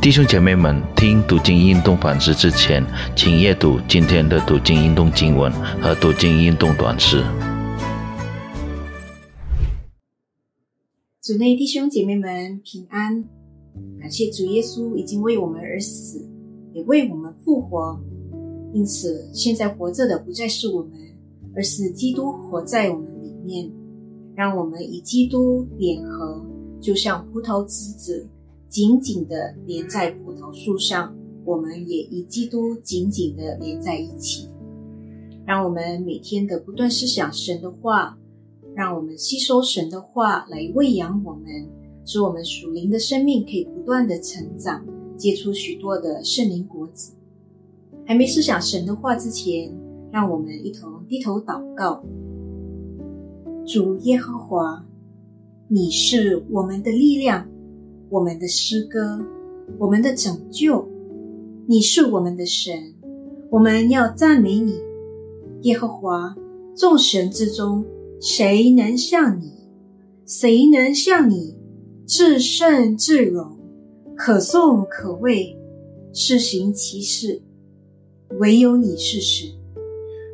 弟兄姐妹们，听读经运动反思之前，请阅读今天的读经运动经文和读经运动短诗。主内弟兄姐妹们平安，感谢主耶稣已经为我们而死，也为我们复活。因此，现在活着的不再是我们，而是基督活在我们里面。让我们以基督联合，就像葡萄枝子。紧紧的连在葡萄树上，我们也与基督紧紧的连在一起。让我们每天的不断思想神的话，让我们吸收神的话来喂养我们，使我们属灵的生命可以不断的成长，结出许多的圣灵果子。还没思想神的话之前，让我们一同低头祷告。主耶和华，你是我们的力量。我们的诗歌，我们的拯救，你是我们的神，我们要赞美你，耶和华。众神之中，谁能像你？谁能像你？至圣至荣，可颂可畏，施行其事。唯有你是神，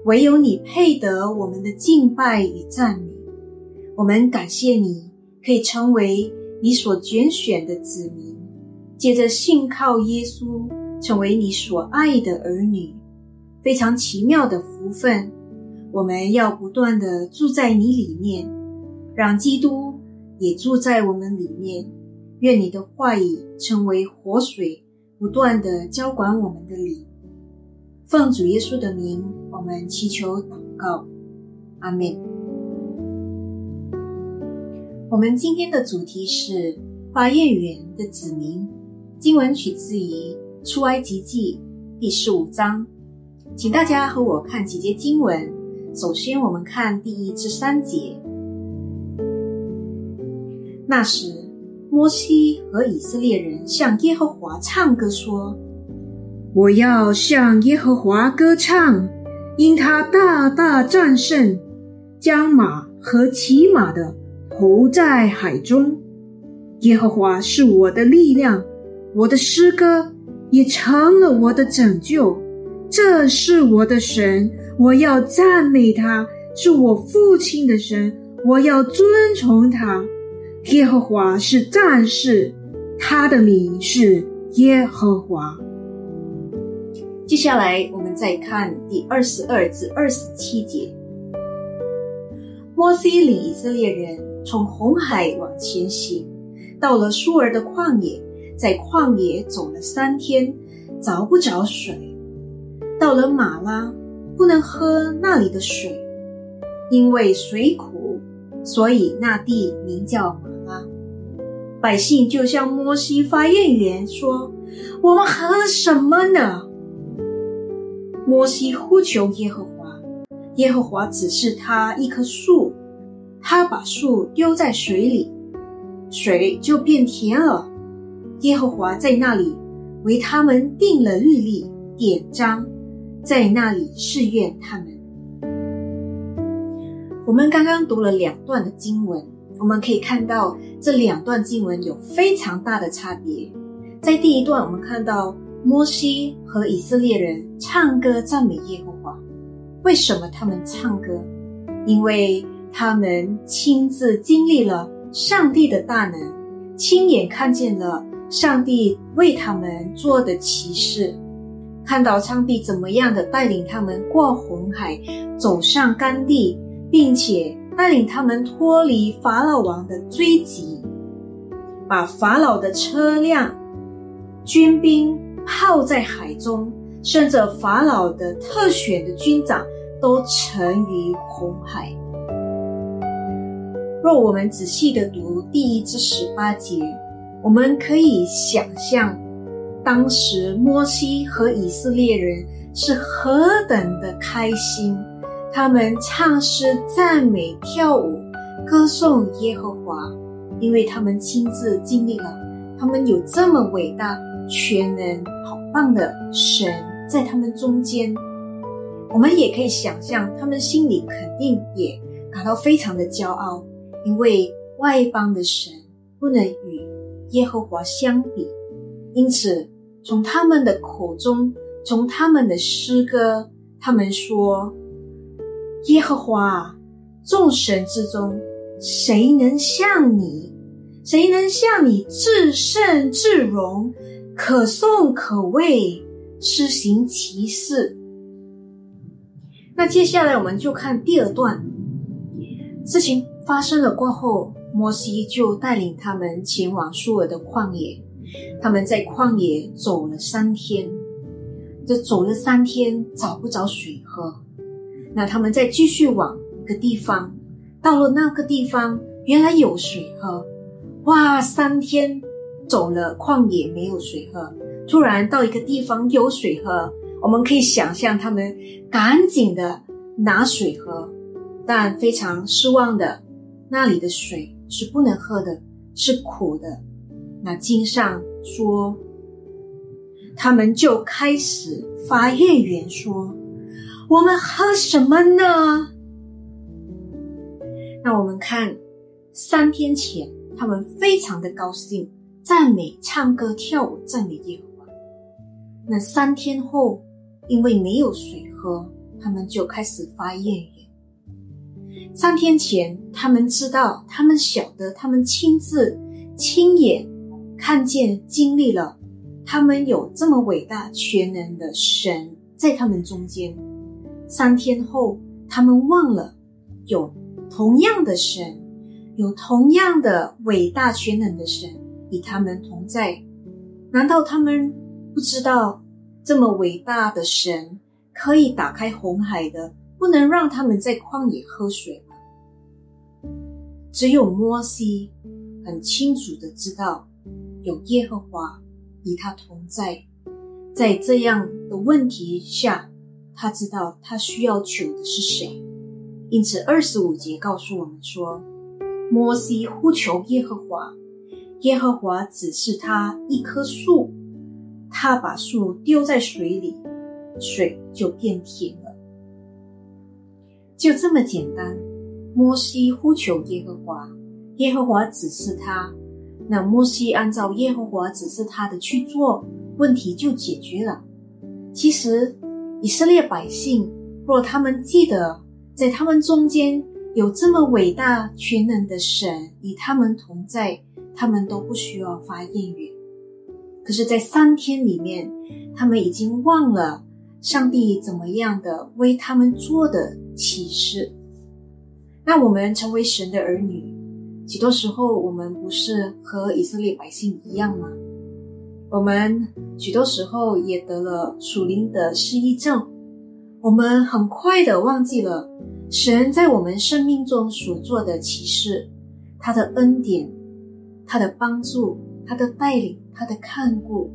唯有你配得我们的敬拜与赞美。我们感谢你，可以成为。你所拣选的子民，借着信靠耶稣，成为你所爱的儿女，非常奇妙的福分。我们要不断的住在你里面，让基督也住在我们里面。愿你的话语成为活水，不断的浇灌我们的灵。奉主耶稣的名，我们祈求祷告，阿门。我们今天的主题是发愿园的子民。经文取自于出埃及记第十五章，请大家和我看几节经文。首先，我们看第一至三节。那时，摩西和以色列人向耶和华唱歌说：“我要向耶和华歌唱，因他大大战胜，将马和骑马的。”投在海中，耶和华是我的力量，我的诗歌也成了我的拯救。这是我的神，我要赞美他；是我父亲的神，我要尊崇他。耶和华是战士，他的名是耶和华。接下来，我们再看第二十二至二十七节。摩西领以色列人。从红海往前行，到了舒尔的旷野，在旷野走了三天，找不着水。到了马拉，不能喝那里的水，因为水苦，所以那地名叫马拉。百姓就向摩西发怨言说：“我们喝什么呢？”摩西呼求耶和华，耶和华指示他一棵树。他把树丢在水里，水就变甜了。耶和华在那里为他们定了律例典章，在那里试验他们。我们刚刚读了两段的经文，我们可以看到这两段经文有非常大的差别。在第一段，我们看到摩西和以色列人唱歌赞美耶和华。为什么他们唱歌？因为。他们亲自经历了上帝的大能，亲眼看见了上帝为他们做的奇事，看到上帝怎么样的带领他们过红海，走上干地，并且带领他们脱离法老王的追击，把法老的车辆、军兵泡在海中，甚至法老的特选的军长都沉于红海。若我们仔细的读第一至十八节，我们可以想象，当时摩西和以色列人是何等的开心，他们唱诗赞美、跳舞、歌颂耶和华，因为他们亲自经历了，他们有这么伟大、全能、好棒的神在他们中间。我们也可以想象，他们心里肯定也感到非常的骄傲。因为外邦的神不能与耶和华相比，因此，从他们的口中，从他们的诗歌，他们说：“耶和华，众神之中，谁能像你？谁能像你至圣至荣，可颂可畏，施行其事？”那接下来我们就看第二段，事情发生了过后，摩西就带领他们前往苏尔的旷野。他们在旷野走了三天，这走了三天找不着水喝，那他们再继续往一个地方，到了那个地方，原来有水喝。哇，三天走了旷野没有水喝，突然到一个地方有水喝，我们可以想象他们赶紧的拿水喝，但非常失望的，那里的水是不能喝的，是苦的。那经上说，他们就开始发怨言，说：“我们喝什么呢？”那我们看三天前，他们非常的高兴，赞美、唱歌、跳舞，赞美耶和华。那三天后，因为没有水喝，他们就开始发怨言。三天前，他们知道，他们晓得，他们亲自、亲眼。看见、经历了，他们有这么伟大、全能的神在他们中间。三天后，他们忘了有同样的神，有同样的伟大、全能的神与他们同在。难道他们不知道这么伟大的神可以打开红海的，不能让他们在旷野喝水？只有摩西很清楚的知道。有耶和华与他同在，在这样的问题下，他知道他需要求的是谁。因此，二十五节告诉我们说，摩西呼求耶和华，耶和华指示他一棵树，他把树丢在水里，水就变甜。就这么简单。摩西呼求耶和华，耶和华指示他。那摩西按照耶和华指示他的去做，问题就解决了。其实以色列百姓若他们记得在他们中间有这么伟大全能的神与他们同在，他们都不需要发言语。可是，在三天里面，他们已经忘了上帝怎么样的为他们做的启示。那我们成为神的儿女。许多时候，我们不是和以色列百姓一样吗？我们许多时候也得了属灵的失忆症。我们很快的忘记了神在我们生命中所做的启示，他的恩典，他的帮助，他的带领，他的看顾。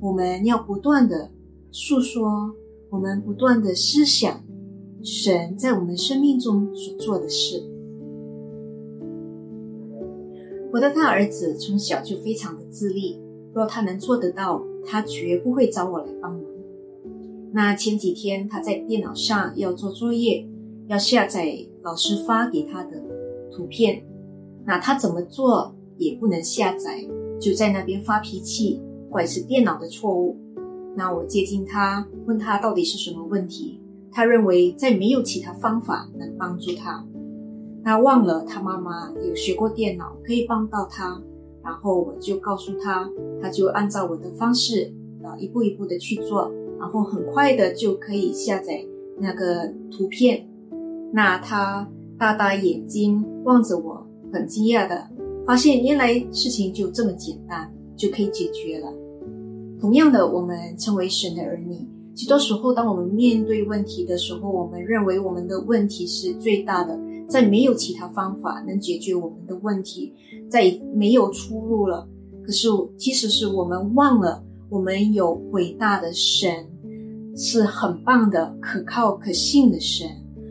我们要不断的诉说，我们不断的思想神在我们生命中所做的事。我的大儿子从小就非常的自立，若他能做得到，他绝不会找我来帮忙。那前几天他在电脑上要做作业，要下载老师发给他的图片，那他怎么做也不能下载，就在那边发脾气，怪是电脑的错误。那我接近他，问他到底是什么问题，他认为再没有其他方法能帮助他。他忘了他妈妈有学过电脑，可以帮到他。然后我就告诉他，他就按照我的方式啊，一步一步的去做，然后很快的就可以下载那个图片。那他大大眼睛望着我，很惊讶的发现，原来事情就这么简单，就可以解决了。同样的，我们成为神的儿女，许多时候当我们面对问题的时候，我们认为我们的问题是最大的。再没有其他方法能解决我们的问题，再没有出路了。可是，其实是我们忘了，我们有伟大的神，是很棒的、可靠、可信的神。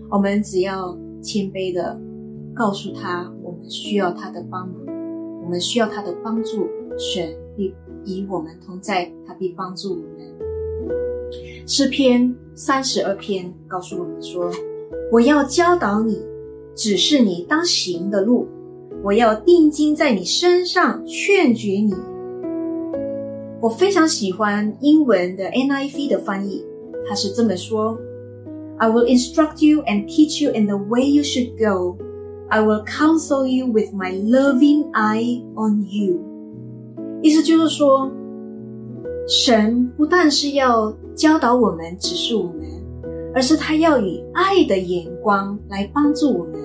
我们只要谦卑的告诉他，我们需要他的帮忙，我们需要他的帮助，神必与我们同在，他必帮助我们。诗篇三十二篇告诉我们说：“我要教导你。”只是你当行的路，我要定睛在你身上，劝决你。我非常喜欢英文的 NIV 的翻译，它是这么说：“I will instruct you and teach you in the way you should go. I will counsel you with my loving eye on you。”意思就是说，神不但是要教导我们、指示我们，而是他要以爱的眼光来帮助我们。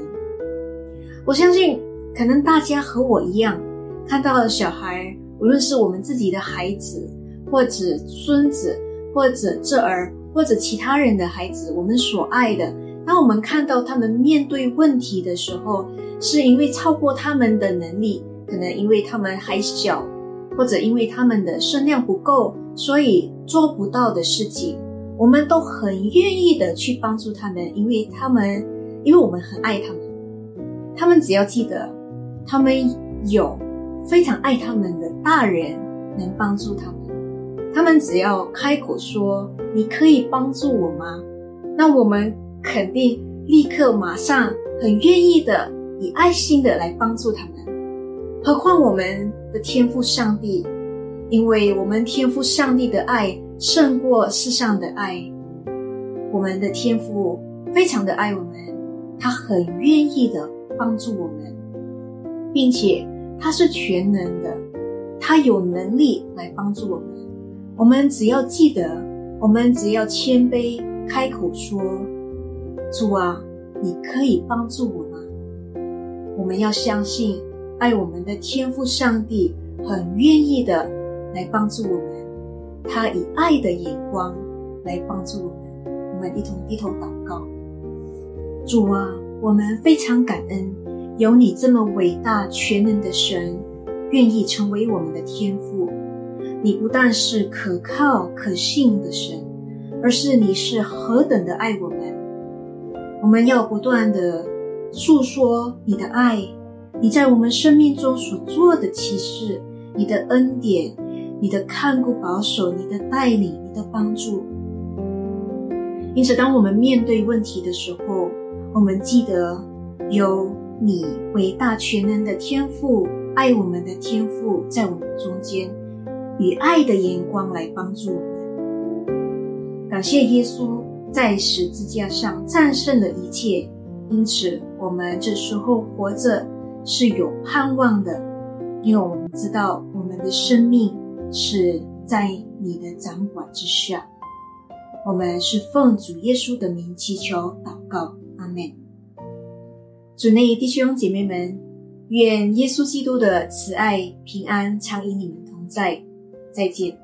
我相信，可能大家和我一样，看到小孩。无论是我们自己的孩子，或者孙子，或者侄儿，或者其他人的孩子，我们所爱的，当我们看到他们面对问题的时候，是因为超过他们的能力，可能因为他们还小，或者因为他们的身量不够，所以做不到的事情，我们都很愿意的去帮助他们，因为他们，因为我们很爱他们，他们只要记得，他们有。非常爱他们的大人能帮助他们，他们只要开口说：“你可以帮助我吗？”那我们肯定立刻马上很愿意的以爱心的来帮助他们。何况我们的天赋上帝，因为我们天赋上帝的爱胜过世上的爱，我们的天赋非常的爱我们，他很愿意的帮助我们，并且。他是全能的，他有能力来帮助我们。我们只要记得，我们只要谦卑，开口说：“主啊，你可以帮助我吗？”我们要相信，爱我们的天父上帝很愿意的来帮助我们，他以爱的眼光来帮助我们。我们一同低头祷告：主啊，我们非常感恩。有你这么伟大全能的神，愿意成为我们的天父。你不但是可靠可信的神，而是你是何等的爱我们。我们要不断的诉说你的爱，你在我们生命中所做的启示，你的恩典，你的看顾保守，你的带领，你的帮助。因此，当我们面对问题的时候，我们记得有。你伟大全能的天赋，爱我们的天赋，在我们中间，以爱的眼光来帮助我们。感谢耶稣在十字架上战胜了一切，因此我们这时候活着是有盼望的，因为我们知道我们的生命是在你的掌管之下。我们是奉主耶稣的名祈求祷告，阿门。主内弟兄姐妹们，愿耶稣基督的慈爱平安常与你们同在。再见。